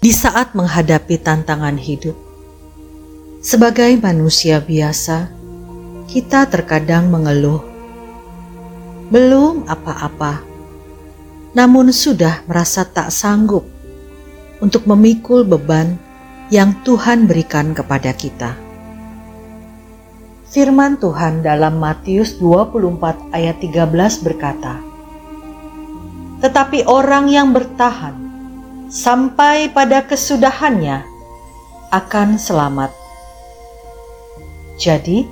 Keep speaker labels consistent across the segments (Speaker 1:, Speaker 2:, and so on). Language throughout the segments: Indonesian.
Speaker 1: di saat menghadapi tantangan hidup. Sebagai manusia biasa, kita terkadang mengeluh, belum apa-apa, namun sudah merasa tak sanggup untuk memikul beban yang Tuhan berikan kepada kita. Firman Tuhan dalam Matius 24 ayat 13 berkata, Tetapi orang yang bertahan sampai pada kesudahannya akan selamat. Jadi,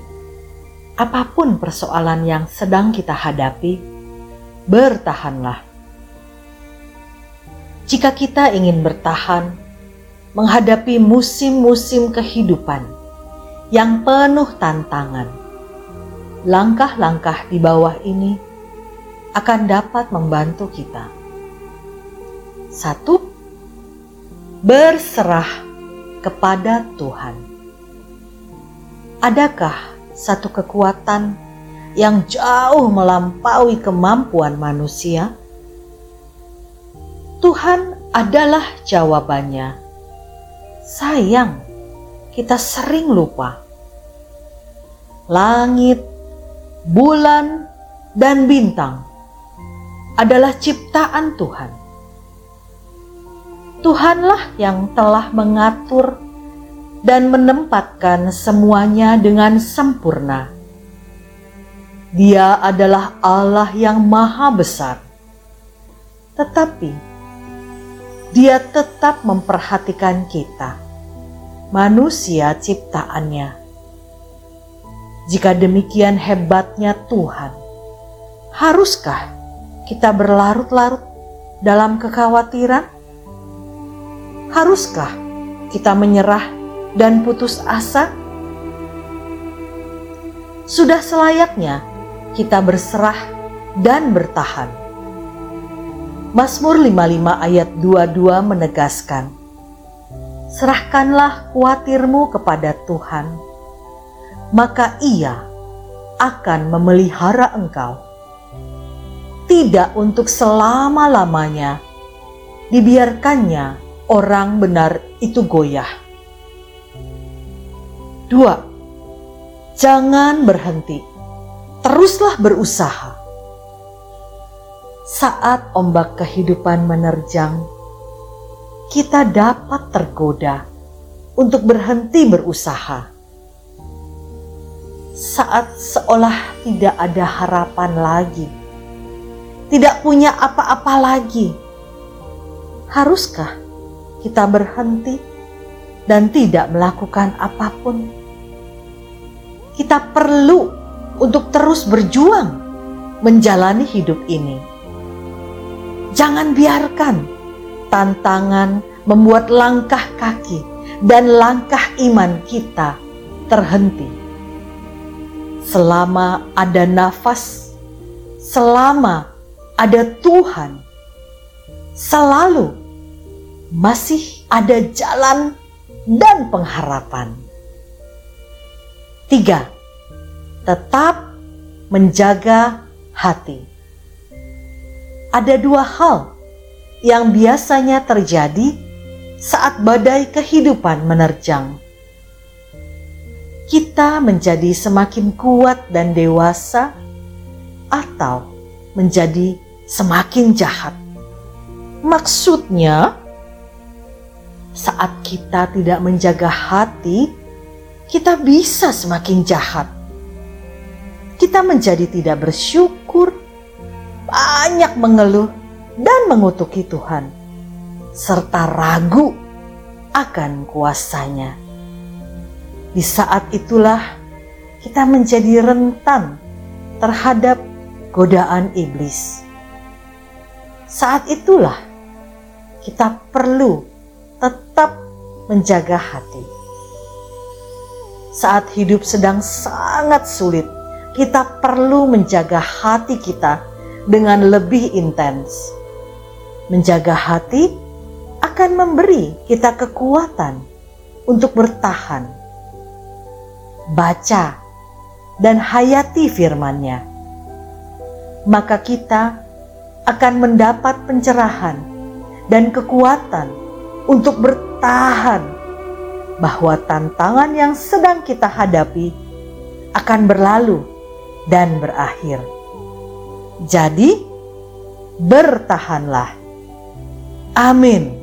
Speaker 1: apa pun persoalan yang sedang kita hadapi, bertahanlah. Jika kita ingin bertahan menghadapi musim-musim kehidupan yang penuh tantangan, langkah-langkah di bawah ini akan dapat membantu kita. Satu, berserah kepada Tuhan. Adakah satu kekuatan yang jauh melampaui kemampuan manusia? Tuhan adalah jawabannya. Sayang, kita sering lupa. Langit, bulan, dan bintang adalah ciptaan Tuhan. Tuhanlah yang telah mengatur dan menempatkan semuanya dengan sempurna. Dia adalah Allah yang Maha Besar, tetapi Dia tetap memperhatikan kita, manusia ciptaannya. Jika demikian hebatnya Tuhan, haruskah kita berlarut-larut dalam kekhawatiran? Haruskah kita menyerah dan putus asa? Sudah selayaknya kita berserah dan bertahan. Mazmur 55 ayat 22 menegaskan, Serahkanlah khawatirmu kepada Tuhan, maka ia akan memelihara engkau. Tidak untuk selama-lamanya, dibiarkannya orang benar itu goyah Dua, jangan berhenti, teruslah berusaha. Saat ombak kehidupan menerjang, kita dapat tergoda untuk berhenti berusaha. Saat seolah tidak ada harapan lagi, tidak punya apa-apa lagi, haruskah kita berhenti dan tidak melakukan apa pun? kita perlu untuk terus berjuang menjalani hidup ini. Jangan biarkan tantangan membuat langkah kaki dan langkah iman kita terhenti. Selama ada nafas, selama ada Tuhan, selalu masih ada jalan dan pengharapan. Tiga, tetap menjaga hati. Ada dua hal yang biasanya terjadi saat badai kehidupan menerjang. Kita menjadi semakin kuat dan dewasa, atau menjadi semakin jahat. Maksudnya, saat kita tidak menjaga hati, kita bisa semakin jahat. Kita menjadi tidak bersyukur, banyak mengeluh, dan mengutuki Tuhan, serta ragu akan kuasanya. Di saat itulah kita menjadi rentan terhadap godaan iblis. Saat itulah kita perlu tetap menjaga hati saat hidup sedang sangat sulit, kita perlu menjaga hati kita dengan lebih intens. Menjaga hati akan memberi kita kekuatan untuk bertahan. Baca dan hayati firman-Nya. Maka kita akan mendapat pencerahan dan kekuatan untuk bertahan bahwa tantangan yang sedang kita hadapi akan berlalu dan berakhir. Jadi, bertahanlah. Amin.